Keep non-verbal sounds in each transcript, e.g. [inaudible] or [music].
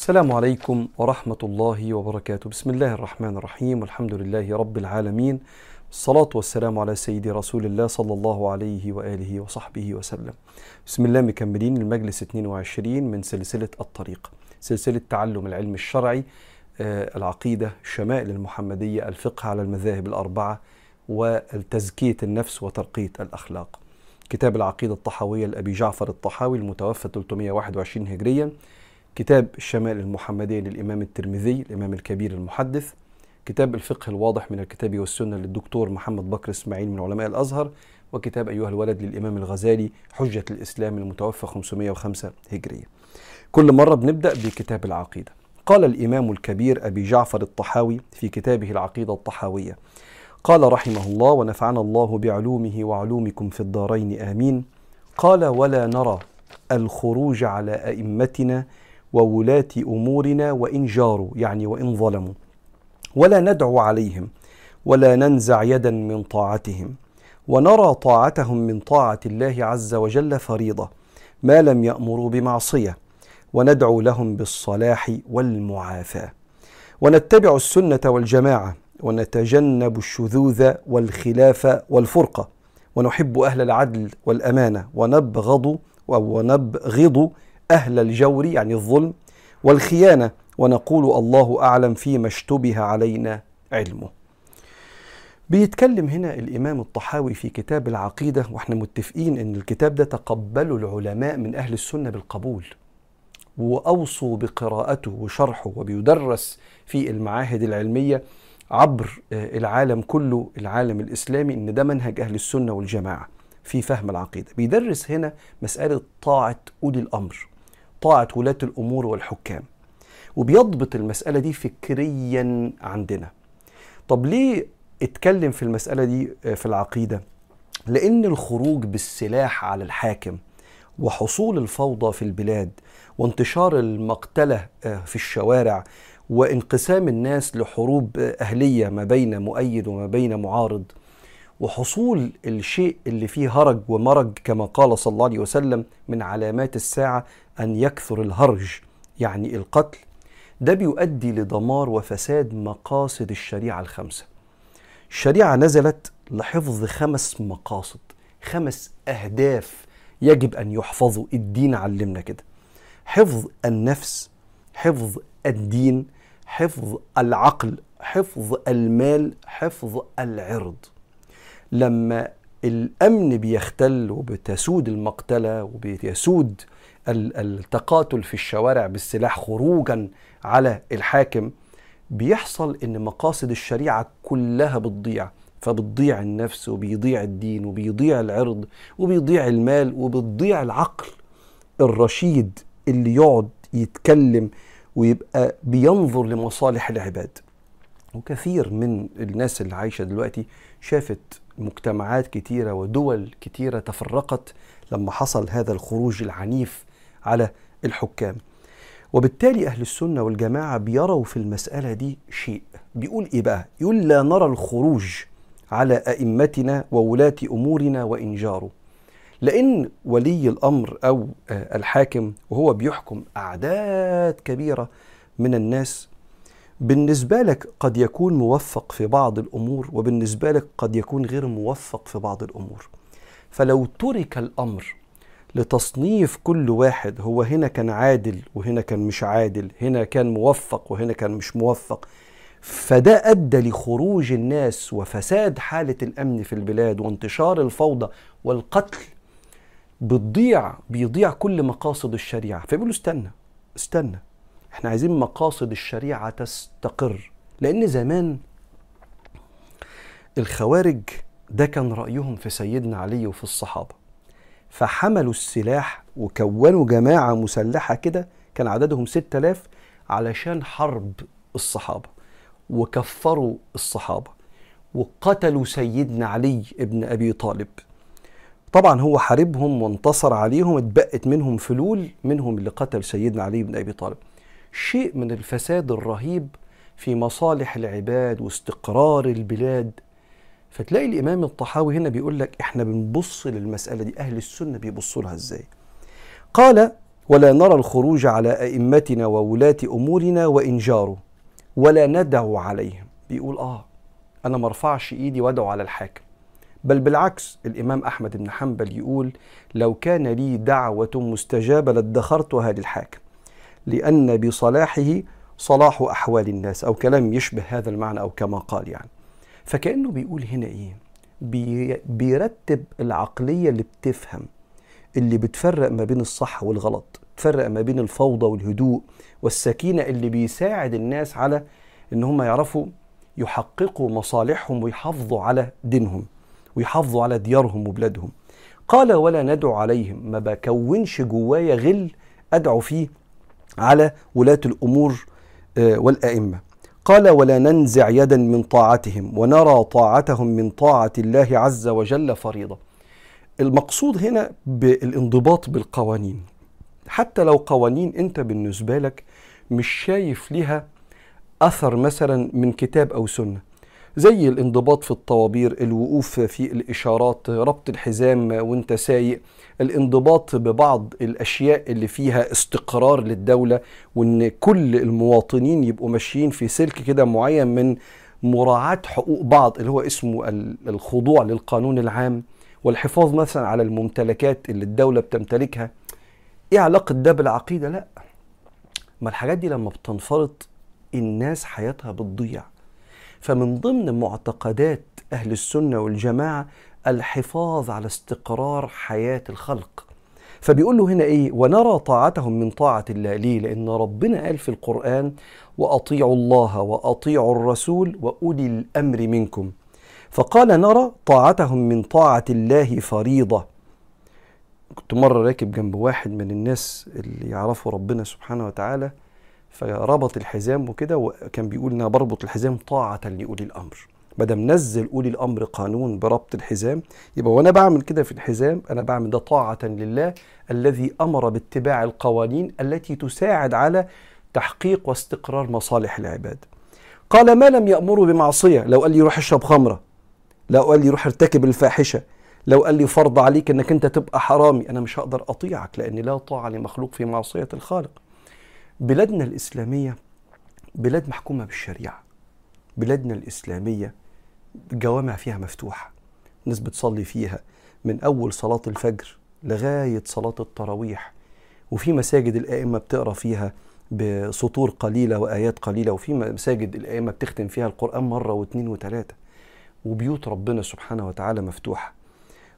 السلام عليكم ورحمة الله وبركاته. بسم الله الرحمن الرحيم. والحمد لله رب العالمين. الصلاة والسلام على سيدي رسول الله صلى الله عليه وآله وصحبه وسلم. بسم الله مكملين المجلس 22 من سلسلة الطريق سلسلة تعلم العلم الشرعي آه، العقيدة الشمائل المحمدية الفقه على المذاهب الأربعة والتزكية النفس وترقية الأخلاق. كتاب العقيدة الطحاوية لأبي جعفر الطحاوي المتوفى 321 هجريا. كتاب الشمائل المحمدية للإمام الترمذي الإمام الكبير المحدث كتاب الفقه الواضح من الكتاب والسنة للدكتور محمد بكر إسماعيل من علماء الأزهر وكتاب أيها الولد للإمام الغزالي حجة الإسلام المتوفى 505 هجرية. كل مرة بنبدأ بكتاب العقيدة. قال الإمام الكبير أبي جعفر الطحاوي في كتابه العقيدة الطحاوية قال رحمه الله ونفعنا الله بعلومه وعلومكم في الدارين آمين قال ولا نرى الخروج على أئمتنا وولاة أمورنا وإن جاروا يعني وإن ظلموا. ولا ندعو عليهم ولا ننزع يدا من طاعتهم. ونرى طاعتهم من طاعة الله عز وجل فريضة ما لم يأمروا بمعصية. وندعو لهم بالصلاح والمعافاة. ونتبع السنة والجماعة. ونتجنب الشذوذ والخلاف والفرقة. ونحب أهل العدل والأمانة. ونبغض ونبغض أهل الجور يعني الظلم والخيانة ونقول الله أعلم فيما اشتبه علينا علمه. بيتكلم هنا الإمام الطحاوي في كتاب العقيدة وإحنا متفقين إن الكتاب ده تقبله العلماء من أهل السنة بالقبول وأوصوا بقراءته وشرحه وبيدرس في المعاهد العلمية عبر العالم كله العالم الإسلامي إن ده منهج أهل السنة والجماعة في فهم العقيدة. بيدرس هنا مسألة طاعة أولي الأمر. طاعة ولاة الأمور والحكام وبيضبط المسألة دي فكريا عندنا. طب ليه اتكلم في المسألة دي في العقيدة؟ لأن الخروج بالسلاح على الحاكم وحصول الفوضى في البلاد وانتشار المقتلة في الشوارع وانقسام الناس لحروب أهلية ما بين مؤيد وما بين معارض وحصول الشيء اللي فيه هرج ومرج كما قال صلى الله عليه وسلم من علامات الساعة أن يكثر الهرج يعني القتل ده بيؤدي لدمار وفساد مقاصد الشريعة الخمسة. الشريعة نزلت لحفظ خمس مقاصد خمس أهداف يجب أن يحفظوا. الدين علمنا كده. حفظ النفس حفظ الدين حفظ العقل حفظ المال حفظ العرض. لما الأمن بيختل وبتسود المقتلة وبيسود التقاتل في الشوارع بالسلاح خروجا على الحاكم بيحصل إن مقاصد الشريعة كلها بتضيع. فبتضيع النفس وبيضيع الدين وبيضيع العرض وبيضيع المال وبتضيع العقل الرشيد اللي يقعد يتكلم ويبقى بينظر لمصالح العباد. وكثير من الناس اللي عايشة دلوقتي شافت مجتمعات كتيرة ودول كتيرة تفرقت لما حصل هذا الخروج العنيف على الحكام. وبالتالي أهل السنة والجماعة بيروا في المسألة دي شيء. بيقول إيه بقى؟ يقول لا نرى الخروج على أئمتنا وولاة أمورنا وإن جاروا. لأن ولي الأمر أو الحاكم وهو بيحكم أعداد كبيرة من الناس بالنسبة لك قد يكون موفق في بعض الأمور وبالنسبة لك قد يكون غير موفق في بعض الأمور. فلو ترك الأمر لتصنيف كل واحد هو هنا كان عادل وهنا كان مش عادل هنا كان موفق وهنا كان مش موفق فده أدى لخروج الناس وفساد حالة الأمن في البلاد وانتشار الفوضى والقتل بتضيع بيضيع كل مقاصد الشريعة. فيقولوا استنى استنى. إحنا عايزين مقاصد الشريعة تستقر. لأن زمان الخوارج ده كان رأيهم في سيدنا علي وفي الصحابة. فحملوا السلاح وكونوا جماعة مسلحة كده كان عددهم 6000 علشان حرب الصحابة. وكفروا الصحابة. وقتلوا سيدنا علي ابن أبي طالب. طبعا هو حاربهم وانتصر عليهم اتبقت منهم فلول منهم اللي قتل سيدنا علي بن أبي طالب. شيء من الفساد الرهيب في مصالح العباد واستقرار البلاد. فتلاقي الإمام الطحاوي هنا بيقول لك إحنا بنبص للمسألة دي أهل السنة بيبصوا لها إزاي؟ قال ولا نرى الخروج على أئمتنا وولاة أمورنا وإن جاروا ولا ندعو عليهم. بيقول آه أنا ما أرفعش إيدي وأدعو على الحاكم. بل بالعكس الإمام أحمد بن حنبل يقول لو كان لي دعوة مستجابة لادخرتها للحاكم. لأن بصلاحه صلاح أحوال الناس أو كلام يشبه هذا المعنى أو كما قال يعني. فكأنه بيقول هنا إيه؟ بي بيرتب العقلية اللي بتفهم اللي بتفرق ما بين الصح والغلط تفرق ما بين الفوضى والهدوء والسكينة اللي بيساعد الناس على إن هم يعرفوا يحققوا مصالحهم ويحافظوا على دينهم ويحافظوا على ديارهم وبلادهم. قال ولا ندعو عليهم. ما بكونش جوايا غل أدعو فيه على ولاة الأمور آه، والأئمة. قال ولا ننزع يدا من طاعتهم ونرى طاعتهم من طاعة الله عز وجل فريضة. المقصود هنا بالانضباط بالقوانين. حتى لو قوانين أنت بالنسبة لك مش شايف لها أثر مثلا من كتاب أو سنة زي الانضباط في الطوابير الوقوف في الإشارات ربط الحزام وانت سايق الانضباط ببعض الأشياء اللي فيها استقرار للدولة وإن كل المواطنين يبقوا ماشيين في سلك كده معين من مراعاة حقوق بعض اللي هو اسمه الخضوع للقانون العام والحفاظ مثلا على الممتلكات اللي الدولة بتمتلكها. إيه علاقة ده بالعقيدة؟ لأ. ما الحاجات دي لما بتنفرط الناس حياتها بتضيع. فمن ضمن معتقدات أهل السنة والجماعة الحفاظ على استقرار حياة الخلق. فبيقول له هنا إيه؟ ونرى طاعتهم من طاعة الله. ليه؟ لأن ربنا قال في القرآن وأطيعوا الله وأطيعوا الرسول وأولي الأمر منكم. فقال نرى طاعتهم من طاعة الله فريضة. كنت مرة راكب جنب واحد من الناس اللي يعرفوا ربنا سبحانه وتعالى. فربط الحزام وكده وكان بيقول أنا بربط الحزام طاعة لأولي الأمر. بدل منزل أولي الأمر قانون بربط الحزام يبقى وأنا بعمل كده في الحزام أنا بعمل ده طاعة لله الذي أمر باتباع القوانين التي تساعد على تحقيق واستقرار مصالح العباد. قال ما لم يأمروا بمعصية؟ لو قال لي روح اشرب خمرة. لو قال لي روح ارتكب الفاحشة. لو قال لي فرض عليك إنك أنت تبقى حرامي. أنا مش هقدر أطيعك لأن لا طاعة لمخلوق في معصية الخالق. بلادنا الإسلامية بلاد محكومة بالشريعة بلادنا الإسلامية الجوامع فيها مفتوحة الناس بتصلي فيها من أول صلاة الفجر لغاية صلاة التراويح وفي مساجد الأئمة بتقرأ فيها بسطور قليلة وآيات قليلة وفي مساجد الأئمة بتختم فيها القرآن مرة واثنين وثلاثة وبيوت ربنا سبحانه وتعالى مفتوحة.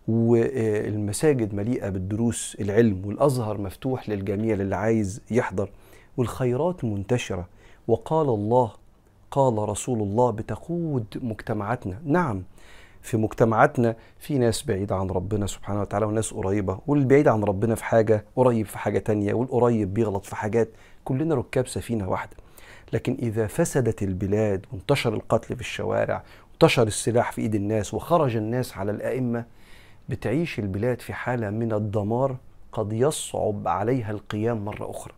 والمساجد مليئة بالدروس العلم والأزهر مفتوح للجميع للي عايز يحضر. والخيرات منتشرة. وقال الله قال رسول الله بتقود مجتمعاتنا. نعم في مجتمعاتنا في ناس بعيدة عن ربنا سبحانه وتعالى وناس قريبة والبعيد عن ربنا في حاجة قريب في حاجة تانية والقريب بيغلط في حاجات. كلنا ركاب سفينة واحدة. لكن إذا فسدت البلاد وانتشر القتل في الشوارع وانتشر السلاح في إيد الناس وخرج الناس على الأئمة بتعيش البلاد في حالة من الدمار قد يصعب عليها القيام مرة أخرى.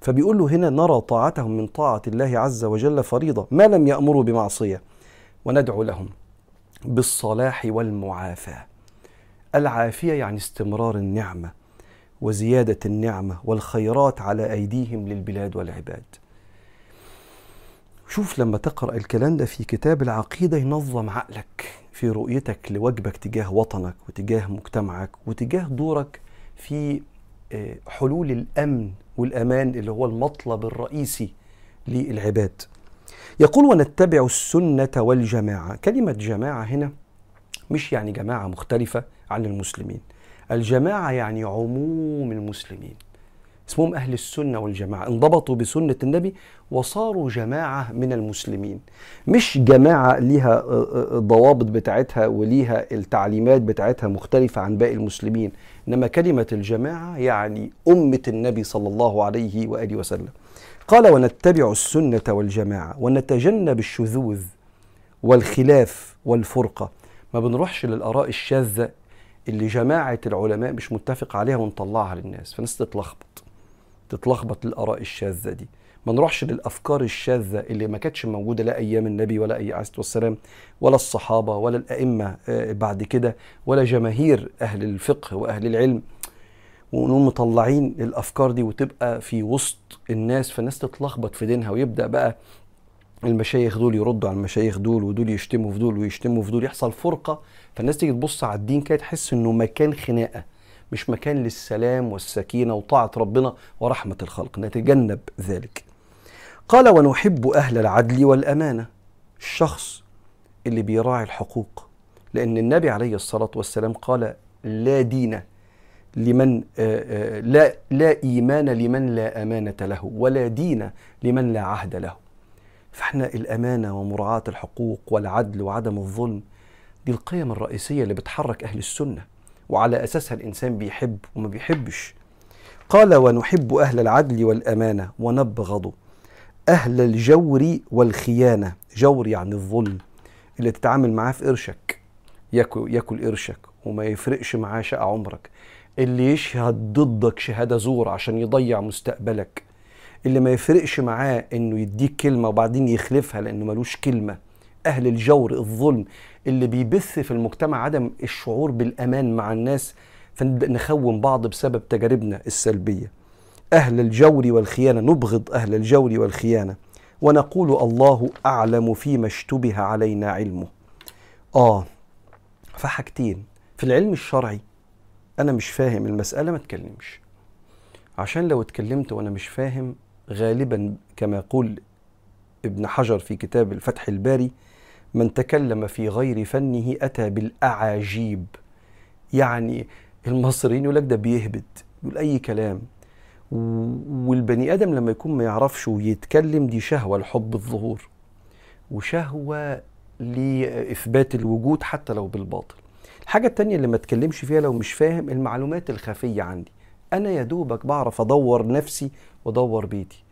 فبيقول له هنا نرى طاعتهم من طاعة الله عز وجل فريضة ما لم يأمروا بمعصية. وندعو لهم بالصلاح والمعافاة. العافية يعني استمرار النعمة وزيادة النعمة والخيرات على أيديهم للبلاد والعباد. شوف لما تقرأ الكلام ده في كتاب العقيدة ينظم عقلك في رؤيتك لواجبك تجاه وطنك وتجاه مجتمعك وتجاه دورك في آه، حلول الأمن والأمان اللي هو المطلب الرئيسي للعباد. يقول ونتبع السنة والجماعة، كلمة جماعة هنا مش يعني جماعة مختلفة عن المسلمين. الجماعة يعني عموم المسلمين. اسمهم أهل السنة والجماعة. انضبطوا بسنة النبي وصاروا جماعة من المسلمين. مش جماعة ليها آه، آه، ضوابط بتاعتها وليها التعليمات بتاعتها مختلفة عن باقي المسلمين إنما كلمة الجماعة يعني أمة النبي صلى الله عليه وآله وسلم. قال ونتبع السنة والجماعة ونتجنب الشذوذ والخلاف والفرقة. ما بنروحش للآراء الشاذة اللي جماعة العلماء مش متفق عليها ونطلعها للناس فالناس تتلخبط تتلخبط الآراء الشاذة دي. ما نروحش للأفكار الشاذة اللي ما كانتش موجودة لا أيام النبي ولا اي عليه والسلام ولا الصحابة ولا الأئمة آه، بعد كده ولا جماهير أهل الفقه وأهل العلم. ونقوم مطلعين الأفكار دي وتبقى في وسط الناس فالناس تتلخبط في دينها. ويبدأ بقى المشايخ دول يردوا على المشايخ دول ودول يشتموا في دول ويشتموا في دول. يحصل فرقة فالناس تيجي تبص على الدين كده تحس إنه مكان خناقة. مش مكان للسلام والسكينة وطاعة ربنا ورحمة الخلق. نتجنب ذلك. قال ونحب أهل العدل والأمانة. الشخص اللي بيراعي الحقوق. لأن النبي عليه الصلاة والسلام قال لا دين لمن لا لا إيمان لمن لا أمانة له ولا دين لمن لا عهد له. فإحنا الأمانة ومراعاة الحقوق والعدل وعدم الظلم دي القيم الرئيسية اللي بتحرك أهل السنة. وعلى أساسها الإنسان بيحب وما بيحبش. قال ونحب أهل العدل والأمانة ونبغض أهل الجور والخيانة. جور يعني الظلم اللي تتعامل معاه في قرشك. ياكل ياكل قرشك وما يفرقش معاه شقى عمرك. اللي يشهد ضدك شهادة زور عشان يضيع مستقبلك. اللي ما يفرقش معاه إنه يديك كلمة وبعدين يخلفها لأنه ملوش كلمة. أهل الجور الظلم اللي بيبث في المجتمع عدم الشعور بالأمان مع الناس فنبدا نخون بعض بسبب تجاربنا السلبية. أهل الجور والخيانة نبغض أهل الجور والخيانة ونقول الله أعلم فيما اشتبه علينا علمه. آه فحاجتين. في العلم الشرعي أنا مش فاهم المسألة ما اتكلمش عشان لو اتكلمت وأنا مش فاهم غالبا كما يقول ابن حجر في كتاب الفتح الباري من تكلم في غير فنه أتى بالأعاجيب. يعني المصريين يقول لك ده بيهبد يقول أي كلام. والبني آدم لما يكون ما يعرفش ويتكلم دي شهوة لحب الظهور وشهوة لإثبات الوجود حتى لو بالباطل. الحاجة التانية اللي ما اتكلمش فيها لو مش فاهم المعلومات الخفية عندي. أنا يا دوبك بعرف أدور نفسي وأدور بيتي.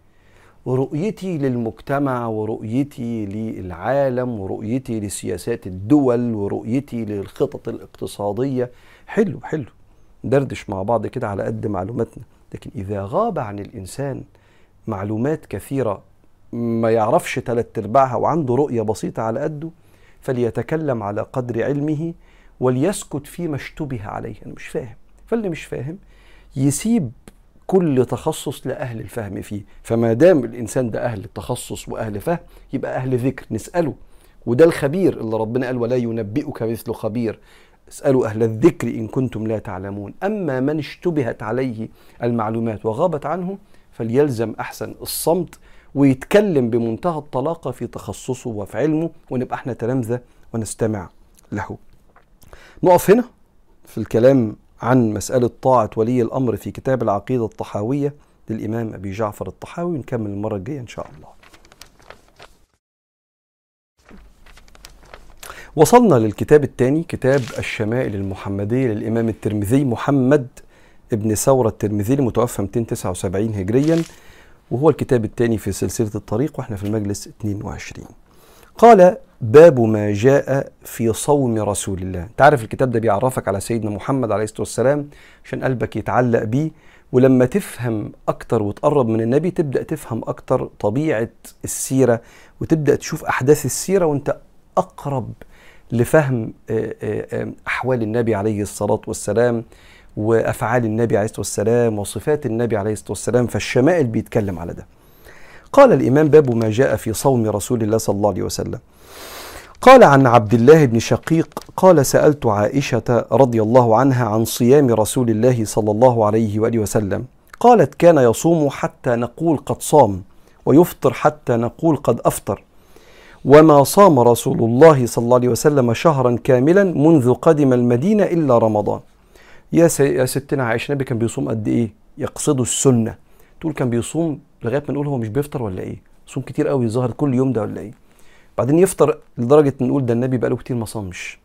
ورؤيتي للمجتمع ورؤيتي للعالم ورؤيتي لسياسات الدول ورؤيتي للخطط الاقتصادية. حلو حلو. دردش مع بعض كده على قد معلوماتنا. لكن إذا غاب عن الإنسان معلومات كثيرة ما يعرفش ثلاث أرباعها وعنده رؤية بسيطة على قده فليتكلم على قدر علمه وليسكت فيما اشتبه عليه. أنا مش فاهم. فاللي مش فاهم يسيب كل تخصص لأهل الفهم فيه. فما دام الإنسان ده أهل تخصص وأهل فهم يبقى أهل ذكر. نسأله. وده الخبير اللي ربنا قال ولا ينبئك مثل خبير. اسألوا أهل الذكر إن كنتم لا تعلمون. أما من اشتبهت عليه المعلومات وغابت عنه فليلزم أحسن الصمت ويتكلم بمنتهى الطلاقة في تخصصه وفي علمه ونبقى إحنا تلامذة ونستمع له. نقف هنا في الكلام عن مسألة طاعة ولي الأمر في كتاب العقيدة الطحاوية للإمام أبي جعفر الطحاوي ونكمل المرة الجاية إن شاء الله. وصلنا للكتاب الثاني كتاب الشمائل المحمدية للإمام الترمذي محمد ابن ثورة الترمذي المتوفى 279 هجريا وهو الكتاب الثاني في سلسلة الطريق وإحنا في المجلس 22 قال باب ما جاء في صوم رسول الله. تعرف الكتاب ده بيعرفك على سيدنا محمد عليه الصلاة والسلام عشان قلبك يتعلق بيه ولما تفهم أكتر وتقرب من النبي تبدأ تفهم أكتر طبيعة السيرة وتبدأ تشوف أحداث السيرة وأنت أقرب لفهم أحوال النبي عليه الصلاة والسلام وأفعال النبي عليه الصلاة والسلام وصفات النبي عليه الصلاة والسلام فالشمائل بيتكلم على ده. قال الإمام باب ما جاء في صوم رسول الله صلى الله عليه وسلم. قال عن عبد الله بن شقيق قال سألت عائشة رضي الله عنها عن صيام رسول الله صلى الله عليه وآله وسلم. قالت كان يصوم حتى نقول قد صام ويفطر حتى نقول قد أفطر. وما صام رسول الله صلى الله عليه وسلم شهرا كاملا منذ قدم المدينة إلا رمضان. يا, يا ستنا عائشة النبي كان بيصوم قد إيه؟ يقصد السنة. تقول كان بيصوم لغاية ما نقول هو مش بيفطر ولا إيه؟ صوم كتير قوي ظاهر كل يوم ده ولا إيه؟ بعدين يفطر لدرجة نقول ده النبي بقاله كتير ما صامش.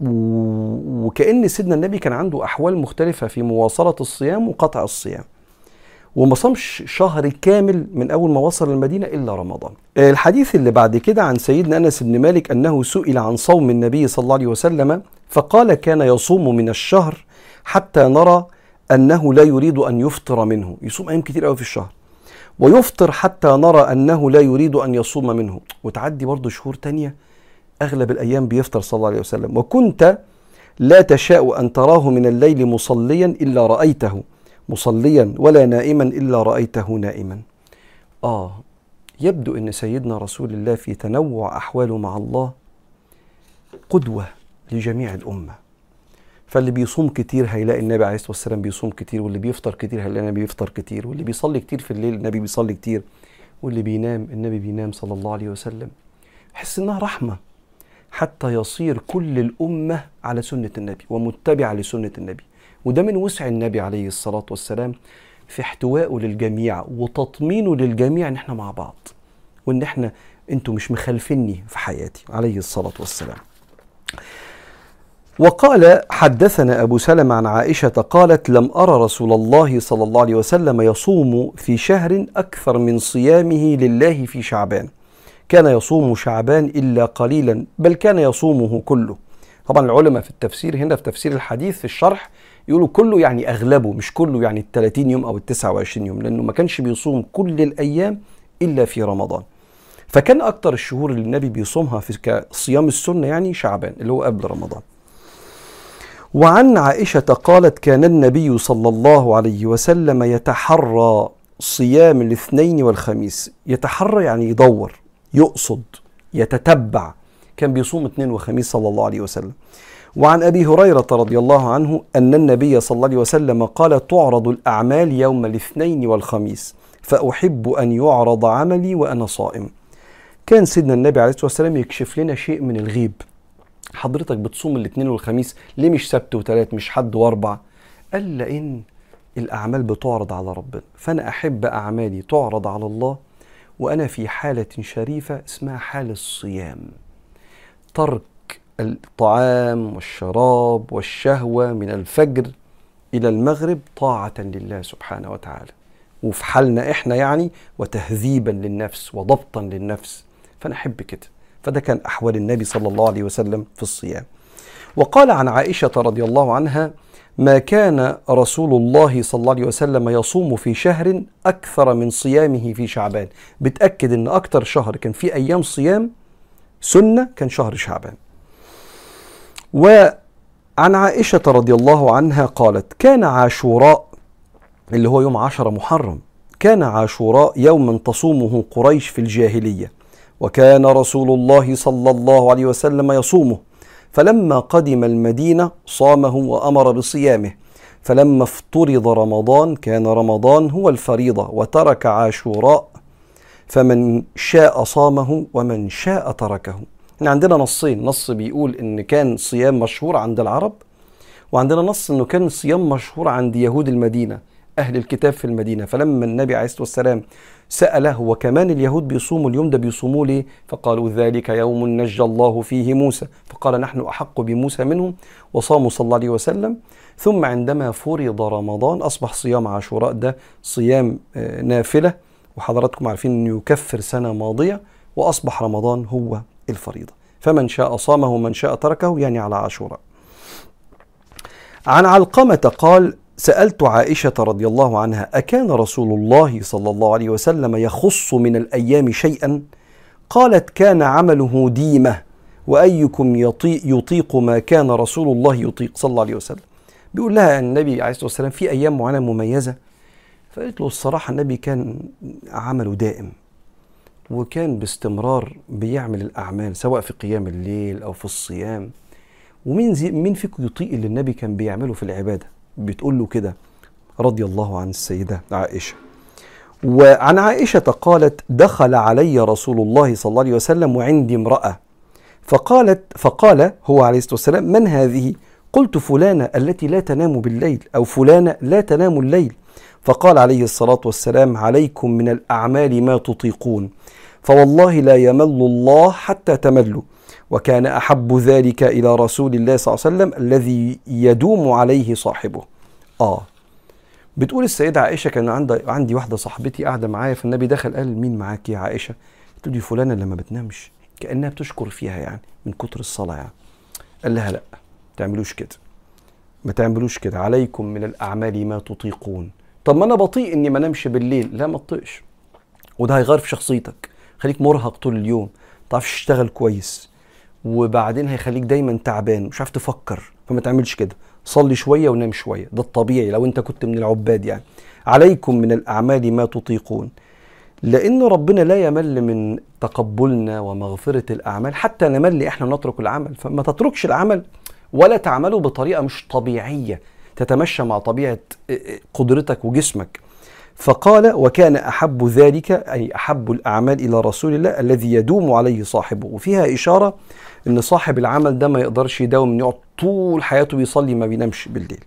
وكأن سيدنا النبي كان عنده أحوال مختلفة في مواصلة الصيام وقطع الصيام. وما صامش شهر كامل من أول ما وصل المدينة إلا رمضان. الحديث اللي بعد كده عن سيدنا أنس بن مالك أنه سئل عن صوم النبي صلى الله عليه وسلم فقال كان يصوم من الشهر حتى نرى أنه لا يريد أن يفطر منه. يصوم أيام كتير قوي في الشهر. ويفطر حتى نرى أنه لا يريد أن يصوم منه. وتعدي برضه شهور تانية أغلب الأيام بيفطر صلى الله عليه وسلم. وكنت لا تشاء أن تراه من الليل مصليا إلا رأيته. مصليا ولا نائما إلا رأيته نائما. آه يبدو أن سيدنا رسول الله في تنوع أحواله مع الله قدوة لجميع الأمة. فاللي بيصوم كتير هيلاقي النبي عليه الصلاة والسلام بيصوم كتير واللي بيفطر كتير هيلاقي النبي بيفطر كتير واللي بيصلي كتير في الليل النبي بيصلي كتير واللي بينام النبي بينام صلى الله عليه وسلم. حس إنها رحمة حتى يصير كل الأمة على سنة النبي ومتبعة لسنة النبي. وده من وسع النبي عليه الصلاة والسلام في احتوائه للجميع وتطمينه للجميع إن إحنا مع بعض وإن إحنا أنتوا مش مخالفيني في حياتي عليه الصلاة والسلام. وقال حدثنا أبو سلمة عن عائشة قالت لم أرى رسول الله صلى الله عليه وسلم يصوم في شهر أكثر من صيامه لله في شعبان. كان يصوم شعبان إلا قليلا بل كان يصومه كله. طبعا العلماء في التفسير هنا في تفسير الحديث في الشرح يقولوا كله يعني أغلبه مش كله يعني ال 30 يوم أو ال 29 يوم لأنه ما كانش بيصوم كل الأيام إلا في رمضان. فكان أكتر الشهور اللي النبي بيصومها في كصيام السنة يعني شعبان اللي هو قبل رمضان. وعن عائشة قالت كان النبي صلى الله عليه وسلم يتحرى صيام الاثنين والخميس. يتحرى يعني يدور يقصد يتتبع. كان بيصوم اثنين وخميس صلى الله عليه وسلم. وعن أبي هريرة رضي الله عنه أن النبي صلى الله عليه وسلم قال تعرض الأعمال يوم الاثنين والخميس فأحب أن يعرض عملي وأنا صائم. كان سيدنا النبي عليه الصلاة والسلام يكشف لنا شيء من الغيب. حضرتك بتصوم الاثنين والخميس ليه مش سبت وثلاث مش حد واربع؟ قال لأن الأعمال بتعرض على ربنا فأنا أحب أعمالي تعرض على الله وأنا في حالة شريفة اسمها حال الصيام. ترك الطعام والشراب والشهوة من الفجر إلى المغرب طاعة لله سبحانه وتعالى وفي حالنا إحنا يعني وتهذيبا للنفس وضبطا للنفس فأنا أحب كده. فده كان احوال النبي صلى الله عليه وسلم في الصيام. وقال عن عائشة رضي الله عنها ما كان رسول الله صلى الله عليه وسلم يصوم في شهر أكثر من صيامه في شعبان. بتأكد إن أكثر شهر كان فيه أيام صيام سنة كان شهر شعبان. وعن عائشة رضي الله عنها قالت كان عاشوراء اللي هو يوم عشر محرم كان عاشوراء يوما تصومه قريش في الجاهلية. وكان رسول الله صلى الله عليه وسلم يصومه. فلما قدم المدينة صامه وأمر بصيامه. فلما افترض رمضان كان رمضان هو الفريضة وترك عاشوراء. فمن شاء صامه ومن شاء تركه. إحنا عندنا نصين. نص بيقول إن كان صيام مشهور عند العرب وعندنا نص إنه كان صيام مشهور عند يهود المدينة. أهل الكتاب في المدينة. فلما النبي عليه الصلاة والسلام سأله وكمان اليهود بيصوموا اليوم؟ ده بيصوموا ليه؟ فقالوا ذلك يوم نجى الله فيه موسى. فقال نحن أحق بموسى منهم. وصاموا صلى الله عليه وسلم. ثم عندما فرض رمضان أصبح صيام عاشوراء. ده صيام نافلة. وحضراتكم عارفين أنه يكفر سنة ماضية وأصبح رمضان هو الفريضة. فمن شاء صامه ومن شاء تركه يعني على عاشوراء. عن علقمة قال سألت عائشة رضي الله عنها أكان رسول الله صلى الله عليه وسلم يخص من الأيام شيئا؟ قالت كان عمله ديمة وأيكم يطيق, يطيق ما كان رسول الله يطيق. صلى الله عليه وسلم. بيقول لها النبي عليه الصلاة والسلام في أيام معينة مميزة. فقالت له الصراحة النبي كان عمله دائم وكان باستمرار بيعمل الأعمال سواء في قيام الليل أو في الصيام ومين زي مين فيكم يطيق اللي النبي كان بيعمله في العبادة. بتقول له كده رضي الله عن السيدة عائشة. وعن عائشة قالت دخل علي رسول الله صلى الله عليه وسلم وعندي امرأة. فقالت فقال هو عليه الصلاة والسلام من هذه؟ قلت فلانة التي لا تنام بالليل أو فلانة لا تنام الليل. فقال عليه الصلاة والسلام عليكم من الأعمال ما تطيقون فوالله لا يمل الله حتى تملوا. وكان أحب ذلك إلى رسول الله صلى الله عليه وسلم الذي يدوم عليه صاحبه. آه. بتقول السيدة عائشة كان عندي عندي واحدة صاحبتي قاعدة معايا فالنبي دخل قال مين معاك يا عائشة؟ قلت له دي فلانة اللي ما بتنامش كأنها بتشكر فيها يعني من كتر الصلاة يعني. قال لها لأ ما تعملوش كده. ما تعملوش كده. عليكم من الأعمال ما تطيقون. طب ما أنا بطيء إني ما نمشي بالليل. لا ما تطيقش. وده هيغير في شخصيتك خليك مرهق طول اليوم ما تعرفش تشتغل كويس وبعدين هيخليك دايما تعبان مش عارف تفكر فما تعملش كده. صلي شوية ونام شوية. ده الطبيعي لو انت كنت من العباد يعني. عليكم من الأعمال ما تطيقون. لأن ربنا لا يمل من تقبلنا ومغفرة الأعمال. حتى نمل إحنا نترك العمل. فما تتركش العمل ولا تعمله بطريقة مش طبيعية. تتمشى مع طبيعة قدرتك وجسمك. فقال وكان أحب ذلك أي أحب الأعمال إلى رسول الله الذي يدوم عليه صاحبه. وفيها إشارة إن صاحب العمل ده ما يقدرش يداوم يقعد طول حياته بيصلي ما بينامش بالليل.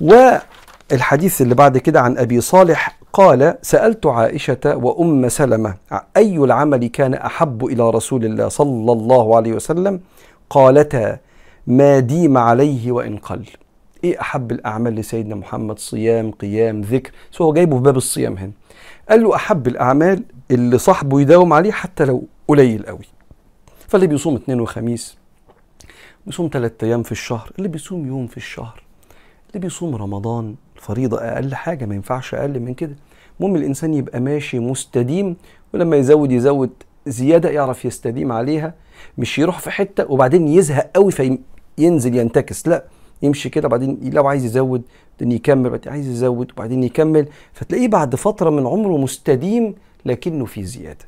والحديث اللي بعد كده عن أبي صالح قال سألت عائشة وأم سلمة أي العمل كان أحب إلى رسول الله صلى الله عليه وسلم؟ قالتا ما ديم عليه وإن قل. إيه أحب الأعمال لسيدنا محمد؟ صيام قيام ذكر. سو هو جايبه في باب الصيام هنا. قال له أحب الأعمال اللي صاحبه يداوم عليه حتى لو قليل قوي. فاللي بيصوم اثنين وخميس بيصوم ثلاثة أيام في الشهر اللي بيصوم يوم في الشهر اللي بيصوم رمضان فريضة أقل حاجة ما ينفعش أقل من كده. المهم الإنسان يبقى ماشي مستديم ولما يزود يزود زيادة يعرف يستديم عليها مش يروح في حتة وبعدين يزهق قوي فينزل ينتكس لا يمشي كده بعدين لو عايز يزود بعدين يكمل بعدين عايز يزود وبعدين يكمل. فتلاقيه بعد فترة من عمره مستديم لكنه في زيادة.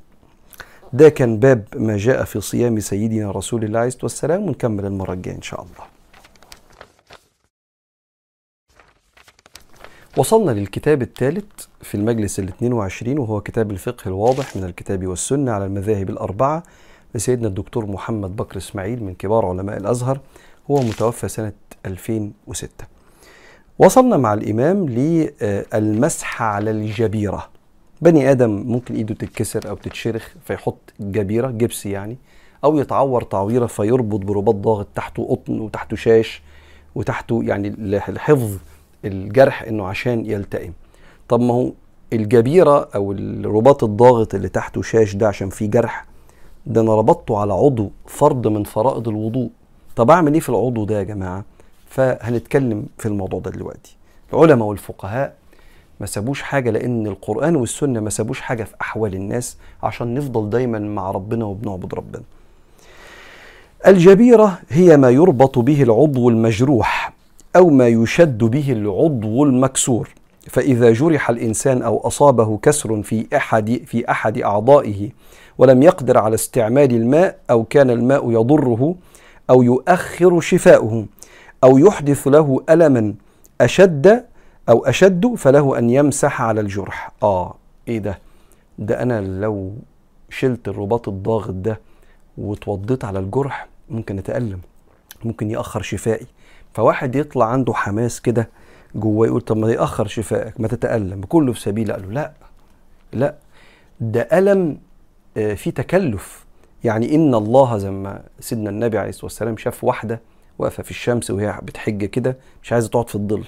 ده كان باب ما جاء في صيام سيدنا رسول الله عليه الصلاة والسلام ونكمل المرة الجاية إن شاء الله. وصلنا للكتاب الثالث في المجلس ال 22 وهو كتاب الفقه الواضح من الكتاب والسنة على المذاهب الأربعة لسيدنا الدكتور محمد بكر إسماعيل من كبار علماء الأزهر هو متوفى سنة 2006 وصلنا مع الإمام للمسح على الجبيرة. بني آدم ممكن إيده تتكسر أو تتشرخ فيحط جبيرة جبس يعني أو يتعور تعويرة فيربط برباط ضاغط تحته قطن وتحته شاش وتحته يعني الحفظ الجرح إنه عشان يلتئم. طب ما هو الجبيرة أو الرباط الضاغط اللي تحته شاش ده عشان فيه جرح ده أنا ربطته على عضو فرض من فرائض الوضوء. طب أعمل إيه في العضو ده يا جماعة؟ فهنتكلم في الموضوع ده دلوقتي. العلماء والفقهاء ما سابوش حاجة لأن القرآن والسنة ما سابوش حاجة في أحوال الناس عشان نفضل دايما مع ربنا وبنعبد ربنا. الجبيرة هي ما يربط به العضو المجروح أو ما يشد به العضو المكسور. فإذا جرح الإنسان أو أصابه كسر في أحد في أحد أعضائه ولم يقدر على استعمال الماء أو كان الماء يضره أو يؤخر شفاؤه أو يحدث له ألما أشد أو أشد فله أن يمسح على الجرح. آه إيه ده؟ ده أنا لو شلت الرباط الضاغط ده وتوضيت على الجرح ممكن أتألم ممكن يأخر شفائي. فواحد يطلع عنده حماس كده جواه يقول طب ما يأخر شفائك ما تتألم. كله في سبيل قال له لا لا. ده ألم في تكلف. يعني إن الله زي ما سيدنا النبي عليه الصلاة والسلام شاف واحدة واقفة في الشمس وهي بتحج كده مش عايزة تقعد في الظل.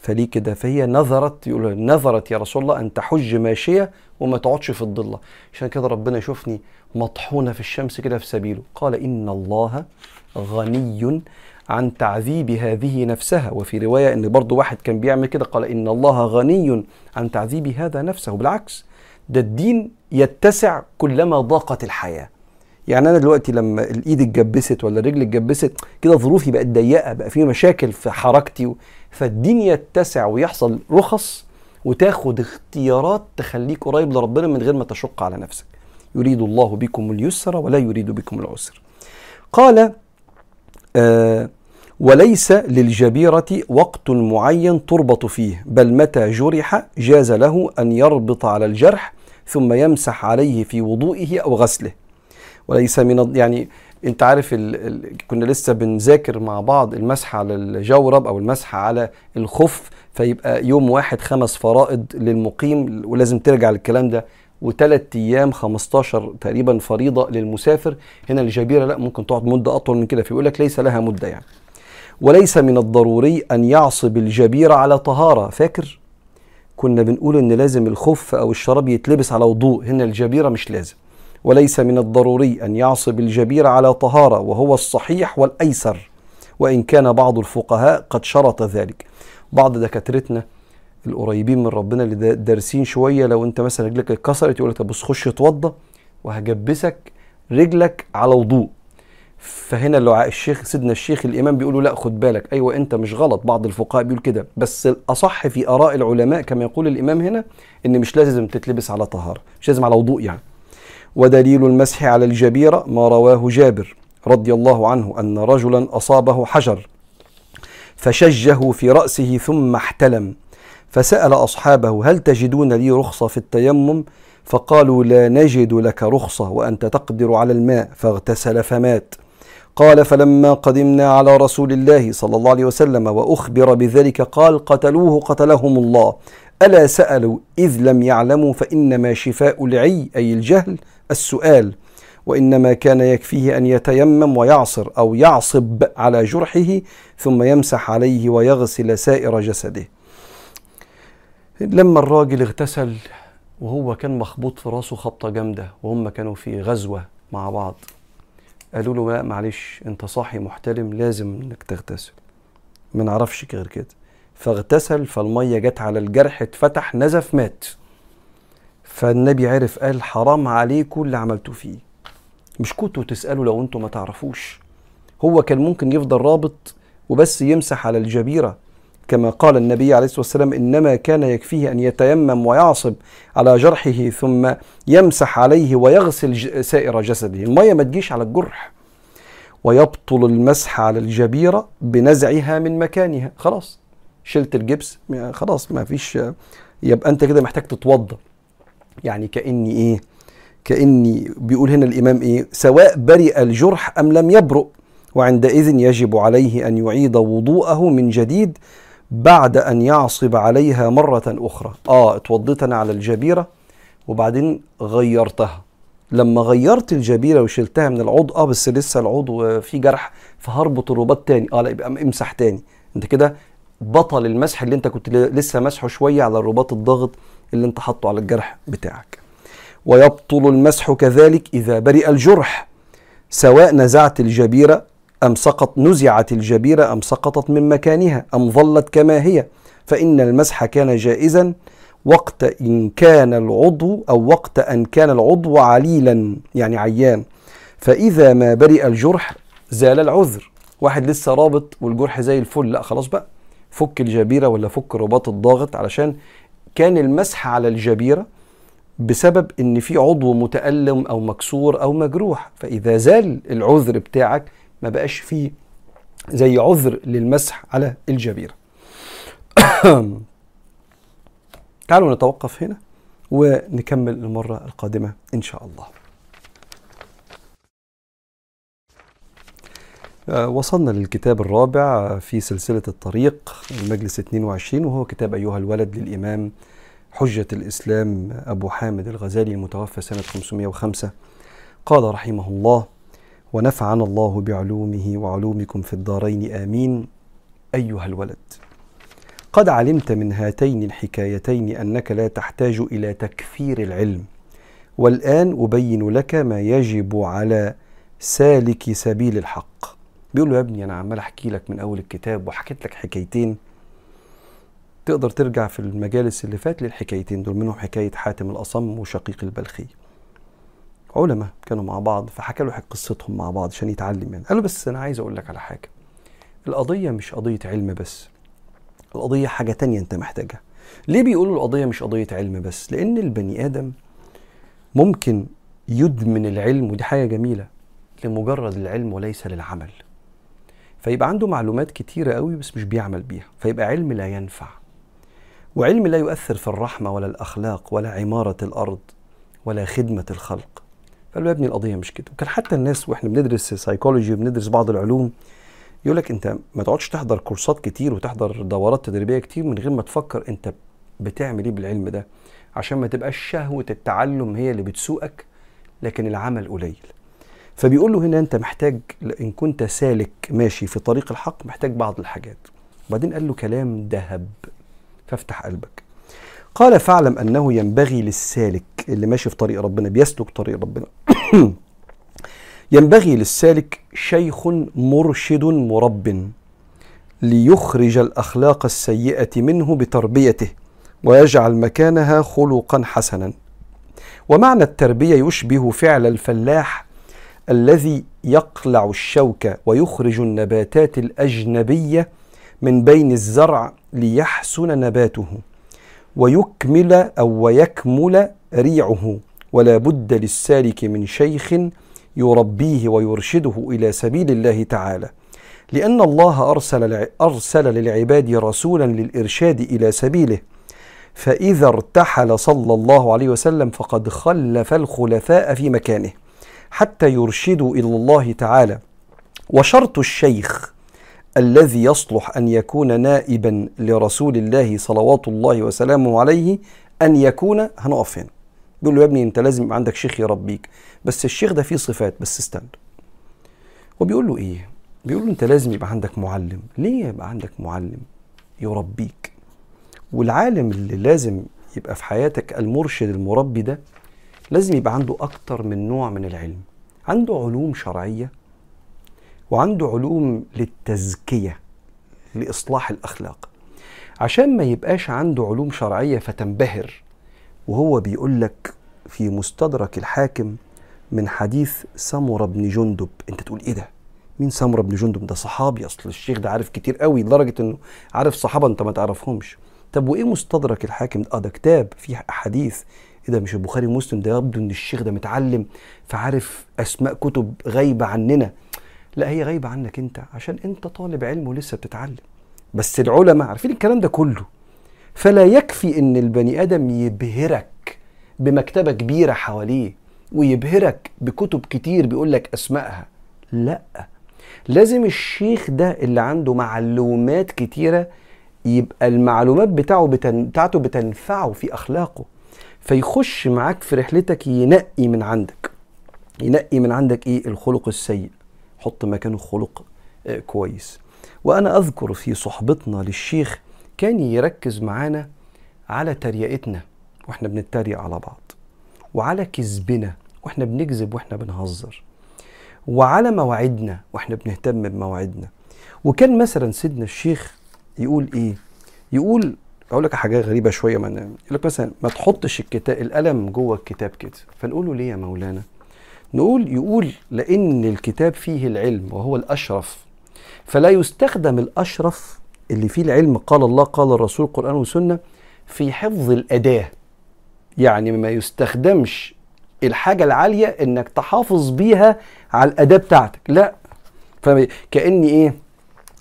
فليه كده؟ فهي نظرت يقول نظرت يا رسول الله أن تحج ماشية وما تقعدش في الظلة عشان كده ربنا يشوفني مطحونة في الشمس كده في سبيله. قال إن الله غني عن تعذيب هذه نفسها. وفي رواية أن برضو واحد كان بيعمل كده قال إن الله غني عن تعذيب هذا نفسه. بالعكس ده الدين يتسع كلما ضاقت الحياة. يعني أنا دلوقتي لما الإيد اتجبست ولا الرجل اتجبست كده ظروفي بقت ضيقة بقى في مشاكل في حركتي فالدين يتسع ويحصل رخص وتاخد اختيارات تخليك قريب لربنا من غير ما تشق على نفسك. يريد الله بكم اليسر ولا يريد بكم العسر. قال آه وليس للجبيرة وقت معين تربط فيه بل متى جرح جاز له أن يربط على الجرح ثم يمسح عليه في وضوئه أو غسله. وليس من يعني انت عارف ال ال كنا لسه بنذاكر مع بعض المسح على الجورب أو المسح على الخف فيبقى يوم واحد خمس فرائض للمقيم ولازم ترجع للكلام ده وثلاث أيام 15 تقريبا فريضة للمسافر. هنا الجبيرة لا ممكن تقعد مدة أطول من كده فيقول لك ليس لها مدة يعني. وليس من الضروري أن يعصب الجبيره على طهارة. فاكر؟ كنا بنقول إن لازم الخف أو الشراب يتلبس على وضوء. هنا الجبيرة مش لازم. وليس من الضروري أن يعصب الجبيره على طهارة وهو الصحيح والأيسر. وإن كان بعض الفقهاء قد شرط ذلك. بعض دكاترتنا القريبين من ربنا اللي دارسين شوية لو أنت مثلا رجلك اتكسرت يقول لك بص خش اتوضى وهجبسك رجلك على وضوء. فهنا اللي الشيخ سيدنا الشيخ الإمام بيقولوا لا خد بالك. أيوه أنت مش غلط. بعض الفقهاء بيقول كده. بس الأصح في آراء العلماء كما يقول الإمام هنا إن مش لازم تتلبس على طهارة مش لازم على وضوء يعني. ودليل المسح على الجبيره ما رواه جابر رضي الله عنه أن رجلا أصابه حجر فشجه في رأسه ثم احتلم فسأل أصحابه هل تجدون لي رخصة في التيمم؟ فقالوا لا نجد لك رخصة وأنت تقدر على الماء فاغتسل فمات. قال فلما قدمنا على رسول الله صلى الله عليه وسلم وأخبر بذلك قال قتلوه قتلهم الله. ألا سألوا إذ لم يعلموا فإنما شفاء العي أي الجهل؟ السؤال وإنما كان يكفيه أن يتيمم ويعصر أو يعصب على جرحه ثم يمسح عليه ويغسل سائر جسده. لما الراجل اغتسل وهو كان مخبوط في راسه خبطة جامدة وهم كانوا في غزوة مع بعض قالوا له لا معلش أنت صاحي محترم لازم إنك تغتسل. ما نعرفش غير كده. فاغتسل فالمية جت على الجرح اتفتح نزف مات. فالنبي عرف قال حرام عليكم اللي عملتوا فيه. مش كنتوا تسألوا لو أنتوا ما تعرفوش. هو كان ممكن يفضل رابط وبس يمسح على الجبيرة. كما قال النبي عليه الصلاة والسلام إنما كان يكفيه أن يتيمم ويعصب على جرحه ثم يمسح عليه ويغسل سائر جسده، المية ما تجيش على الجرح. ويبطل المسح على الجبيرة بنزعها من مكانها، خلاص. شلت الجبس خلاص ما فيش يبقى أنت كده محتاج تتوضا. يعني كأني إيه؟ كأني بيقول هنا الإمام إيه؟ سواء برئ الجرح أم لم يبرؤ وعندئذ يجب عليه أن يعيد وضوءه من جديد بعد أن يعصب عليها مرة أخرى آه اتوضيت أنا على الجبيرة وبعدين غيرتها لما غيرت الجبيرة وشلتها من العضو آه بس لسه العضو فيه جرح فهربط الرباط تاني آه لا يبقى امسح تاني أنت كده بطل المسح اللي أنت كنت لسه مسحه شوية على الرباط الضاغط اللي انت حاطه على الجرح بتاعك. ويبطل المسح كذلك إذا برئ الجرح سواء نزعت الجبيرة أم سقط نزعت الجبيرة أم سقطت من مكانها أم ظلت كما هي فإن المسح كان جائزا وقت إن كان العضو أو وقت أن كان العضو عليلا يعني عيان. فإذا ما برئ الجرح زال العذر. واحد لسه رابط والجرح زي الفل لا خلاص بقى. فك الجبيرة ولا فك الرباط الضاغط علشان كان المسح على الجبيرة بسبب إن في عضو متألم أو مكسور أو مجروح. فإذا زال العذر بتاعك ما بقاش فيه زي عذر للمسح على الجبيرة. [coughs] تعالوا نتوقف هنا ونكمل المرة القادمة إن شاء الله. وصلنا للكتاب الرابع في سلسلة الطريق المجلس 22 وهو كتاب أيها الولد للإمام حجة الإسلام أبو حامد الغزالي المتوفى سنة 505 قال رحمه الله ونفعنا الله بعلومه وعلومكم في الدارين آمين أيها الولد. قد علمت من هاتين الحكايتين أنك لا تحتاج إلى تكثير العلم والآن أبين لك ما يجب على سالك سبيل الحق. بيقول له يا ابني أنا عمال أحكي لك من أول الكتاب وحكيت لك حكايتين. تقدر ترجع في المجالس اللي فات للحكايتين دول منهم حكاية حاتم الأصم وشقيق البلخي. علماء كانوا مع بعض فحكى له قصتهم مع بعض عشان يتعلم يعني. قال له بس أنا عايز أقول لك على حاجة. القضية مش قضية علم بس. القضية حاجة تانية أنت محتاجها. ليه بيقولوا القضية مش قضية علم بس؟ لأن البني آدم ممكن يدمن العلم ودي حاجة جميلة لمجرد العلم وليس للعمل. فيبقى عنده معلومات كتيرة قوي بس مش بيعمل بيها فيبقى علم لا ينفع. وعلم لا يؤثر في الرحمة ولا الأخلاق ولا عمارة الأرض ولا خدمة الخلق. قال له يا ابني القضية مش كده. وكان حتى الناس وإحنا بندرس سايكولوجي وبندرس بعض العلوم يقول لك أنت ما تقعدش تحضر كورسات كتير وتحضر دورات تدريبية كتير من غير ما تفكر أنت بتعمل إيه بالعلم ده عشان ما تبقاش شهوة التعلم هي اللي بتسوقك لكن العمل قليل. فبيقول له هنا أنت محتاج ان كنت سالك ماشي في طريق الحق محتاج بعض الحاجات. وبعدين قال له كلام ذهب. فافتح قلبك. قال فاعلم أنه ينبغي للسالك اللي ماشي في طريق ربنا بيسلك طريق ربنا. [coughs] ينبغي للسالك شيخ مرشد مرب ليخرج الأخلاق السيئة منه بتربيته ويجعل مكانها خلقا حسنا. ومعنى التربية يشبه فعل الفلاح الذي يقلع الشوك ويخرج النباتات الأجنبية من بين الزرع ليحسن نباته ويكمل أو ويكمل ريعه. ولا بد للسالك من شيخ يربيه ويرشده إلى سبيل الله تعالى. لأن الله أرسل, أرسل للعباد رسولا للإرشاد إلى سبيله. فإذا ارتحل صلى الله عليه وسلم فقد خلف الخلفاء في مكانه. حتى يرشدوا إلى الله تعالى. وشرط الشيخ الذي يصلح أن يكون نائبا لرسول الله صلوات الله وسلامه عليه أن يكون هنقف هنا. بيقول له يا ابني أنت لازم يبقى عندك شيخ يربيك بس الشيخ ده فيه صفات بس استنى. وبيقول له إيه؟ بيقول له أنت لازم يبقى عندك معلم. ليه يبقى عندك معلم؟ يربيك والعالم اللي لازم يبقى في حياتك المرشد المربي ده لازم يبقى عنده أكتر من نوع من العلم. عنده علوم شرعية وعنده علوم للتزكية لإصلاح الأخلاق. عشان ما يبقاش عنده علوم شرعية فتنبهر وهو بيقول لك في مستدرك الحاكم من حديث سمرة بن جندب أنت تقول إيه ده؟ مين سمرة بن جندب؟ ده صحابي أصل الشيخ ده عارف كتير قوي لدرجة إنه عارف صحابة أنت ما تعرفهمش. طب وإيه مستدرك الحاكم؟ آه ده كتاب فيه أحاديث إيه ده مش البخاري ومسلم ده يبدو إن الشيخ ده متعلم فعارف أسماء كتب غايبة عننا. لا هي غايبة عنك أنت عشان أنت طالب علم ولسه بتتعلم. بس العلماء عارفين الكلام ده كله. فلا يكفي إن البني آدم يبهرك بمكتبة كبيرة حواليه ويبهرك بكتب كتير بيقول لك أسمائها. لا لازم الشيخ ده اللي عنده معلومات كتيرة يبقى المعلومات بتاعه بتن... بتاعته بتنفعه في أخلاقه. فيخش معاك في رحلتك ينقي من عندك. ينقي من عندك إيه؟ الخلق السيء. حط مكانه خلق آه كويس. وأنا أذكر في صحبتنا للشيخ كان يركز معانا على تريقتنا وإحنا بنتريق على بعض. وعلى كذبنا وإحنا بنكذب وإحنا بنهزر. وعلى مواعيدنا وإحنا بنهتم بمواعيدنا. وكان مثلا سيدنا الشيخ يقول إيه؟ يقول أقول لك حاجة غريبة شوية. من يقول لك مثلا ما تحطش الكتاب القلم جوه الكتاب كده. فنقول له ليه يا مولانا؟ نقول يقول لأن الكتاب فيه العلم وهو الأشرف. فلا يستخدم الأشرف اللي فيه العلم قال الله قال الرسول قرآن وسنة في حفظ الأداة. يعني ما يستخدمش الحاجة العالية إنك تحافظ بيها على الأداة بتاعتك. لا. فكاني إيه؟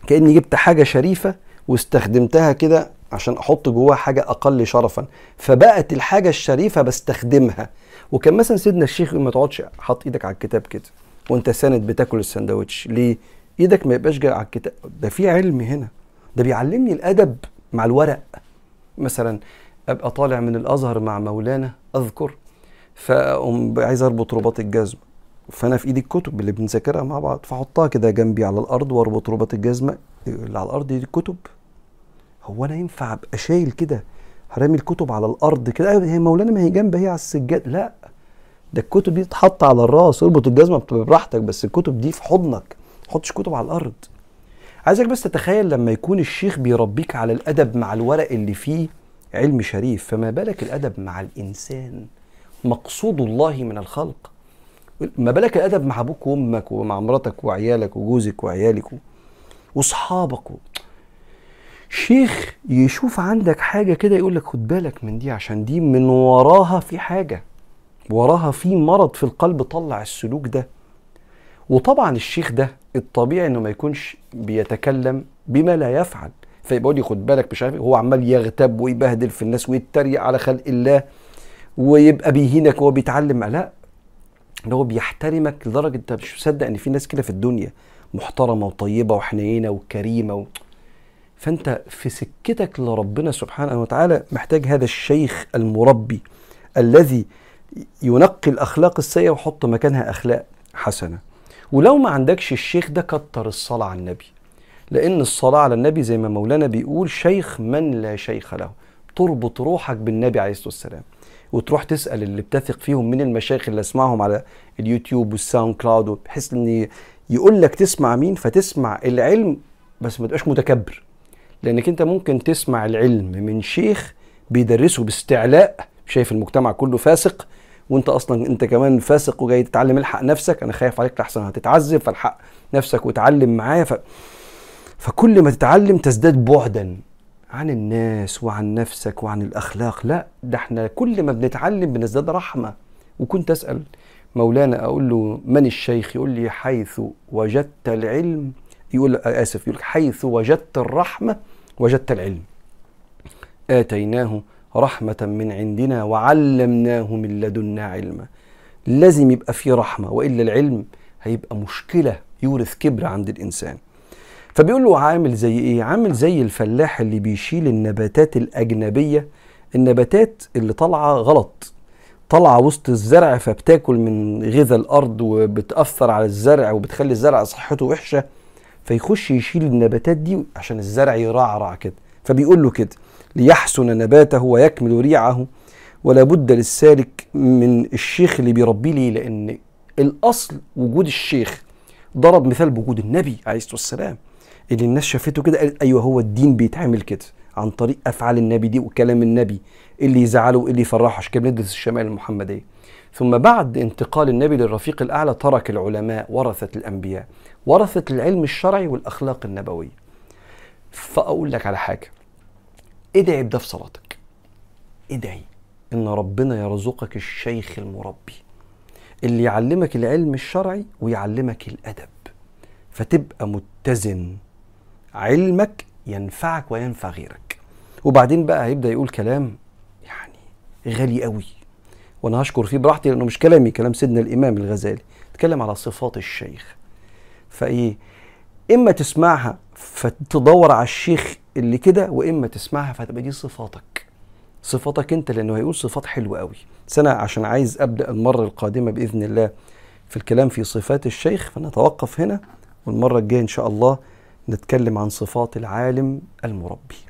كأني جبت حاجة شريفة واستخدمتها كده عشان أحط جواها حاجة أقل شرفا. فبقت الحاجة الشريفة بستخدمها. وكان مثلا سيدنا الشيخ ما تقعدش حاط إيدك على الكتاب كده وأنت ساند بتاكل السندوتش ليه؟ إيدك ما يبقاش جاي على الكتاب. ده في علم هنا. ده بيعلمني الأدب مع الورق. مثلا أبقى طالع من الأزهر مع مولانا أذكر. فأقوم عايز أربط رباط الجزمة. فأنا في إيدي الكتب اللي بنذاكرها مع بعض. فأحطها كده جنبي على الأرض وأربط رباط الجزمة اللي على الأرض دي الكتب هو أنا ينفع أبقى شايل كده؟ هرمي الكتب على الأرض كده؟ أيوه هي مولانا ما هي جنب هي على السجاد. لا ده الكتب دي تتحط على الراس اربط الجزمة براحتك بس الكتب دي في حضنك. ما تحطش كتب على الأرض. عايزك بس تتخيل لما يكون الشيخ بيربيك على الأدب مع الورق اللي فيه علم شريف فما بالك الأدب مع الإنسان؟ مقصود الله من الخلق. ما بالك الأدب مع أبوك وأمك ومع مراتك وعيالك وجوزك وعيالك واصحابك. شيخ يشوف عندك حاجة كده يقول لك خد بالك من دي عشان دي من وراها في حاجة. وراها في مرض في القلب طلع السلوك ده. وطبعا الشيخ ده الطبيعي إنه ما يكونش بيتكلم بما لا يفعل. فيبقى لي خد بالك مش عارف هو عمال يغتاب ويبهدل في الناس ويتريق على خلق الله ويبقى بيهينك وهو بيتعلم. لا ده هو بيحترمك لدرجة أنت مش مصدق إن في ناس كده في الدنيا محترمة وطيبة وحنينة وكريمة و... فأنت في سكتك لربنا سبحانه وتعالى محتاج هذا الشيخ المربي الذي ينقي الأخلاق السيئة ويحط مكانها أخلاق حسنة. ولو ما عندكش الشيخ ده كتر الصلاة على النبي. لأن الصلاة على النبي زي ما مولانا بيقول شيخ من لا شيخ له. تربط روحك بالنبي عليه الصلاة والسلام. وتروح تسأل اللي بتثق فيهم من المشايخ اللي أسمعهم على ال YouTube وال SoundCloud بحيث إن يقول لك تسمع مين فتسمع العلم بس ما تبقاش متكبر. لأنك أنت ممكن تسمع العلم من شيخ بيدرسه باستعلاء شايف المجتمع كله فاسق وأنت أصلا أنت كمان فاسق وجاي تتعلم الحق نفسك أنا خايف عليك لحسن هتتعذب فالحق نفسك وتعلم معايا ف... فكل ما تتعلم تزداد بعدا عن الناس وعن نفسك وعن الأخلاق. لا ده إحنا كل ما بنتعلم بنزداد رحمة. وكنت أسأل مولانا أقول له من الشيخ؟ يقول لي حيث وجدت العلم يقول آسف يقول حيث وجدت الرحمة وجدت العلم. آتيناه رحمة من عندنا وعلمناه من لدنا علما. لازم يبقى في رحمة وإلا العلم هيبقى مشكلة يورث كبر عند الإنسان. فبيقول له عامل زي إيه؟ عامل زي الفلاح اللي بيشيل النباتات الأجنبية. النباتات اللي طالعة غلط. طالعة وسط الزرع فبتاكل من غذاء الأرض وبتأثر على الزرع وبتخلي الزرع صحته وحشة. فيخش يشيل النباتات دي عشان الزرع يرعرع كده. فبيقول له كده ليحسن نباته ويكمل ريعه ولا بد للسالك من الشيخ اللي بيربيه ليه؟ لأن الأصل وجود الشيخ ضرب مثال بوجود النبي عليه الصلاة والسلام اللي الناس شافته كده قالت أيوه هو الدين بيتعمل كده. عن طريق أفعال النبي دي وكلام النبي اللي يزعله واللي يفرحه عشان كده بندرس الشمائل المحمدية. ثم بعد انتقال النبي للرفيق الأعلى ترك العلماء ورثة الأنبياء ورثة العلم الشرعي والأخلاق النبوية. فأقول لك على حاجة ادعي بده في صلاتك. ادعي إن ربنا يرزقك الشيخ المربي اللي يعلمك العلم الشرعي ويعلمك الأدب. فتبقى متزن علمك ينفعك وينفع غيرك. وبعدين بقى هيبدأ يقول كلام يعني غالي قوي. وأنا هشكر فيه براحتي لأنه مش كلامي كلام سيدنا الإمام الغزالي. اتكلم على صفات الشيخ. فإيه؟ إما تسمعها فتدور على الشيخ اللي كده وإما تسمعها فتبقى دي صفاتك. صفاتك أنت لأنه هيقول صفات حلوة قوي. بس أنا عشان عايز أبدأ المرة القادمة بإذن الله في الكلام في صفات الشيخ فنتوقف هنا والمرة الجاية إن شاء الله نتكلم عن صفات العالم المربي.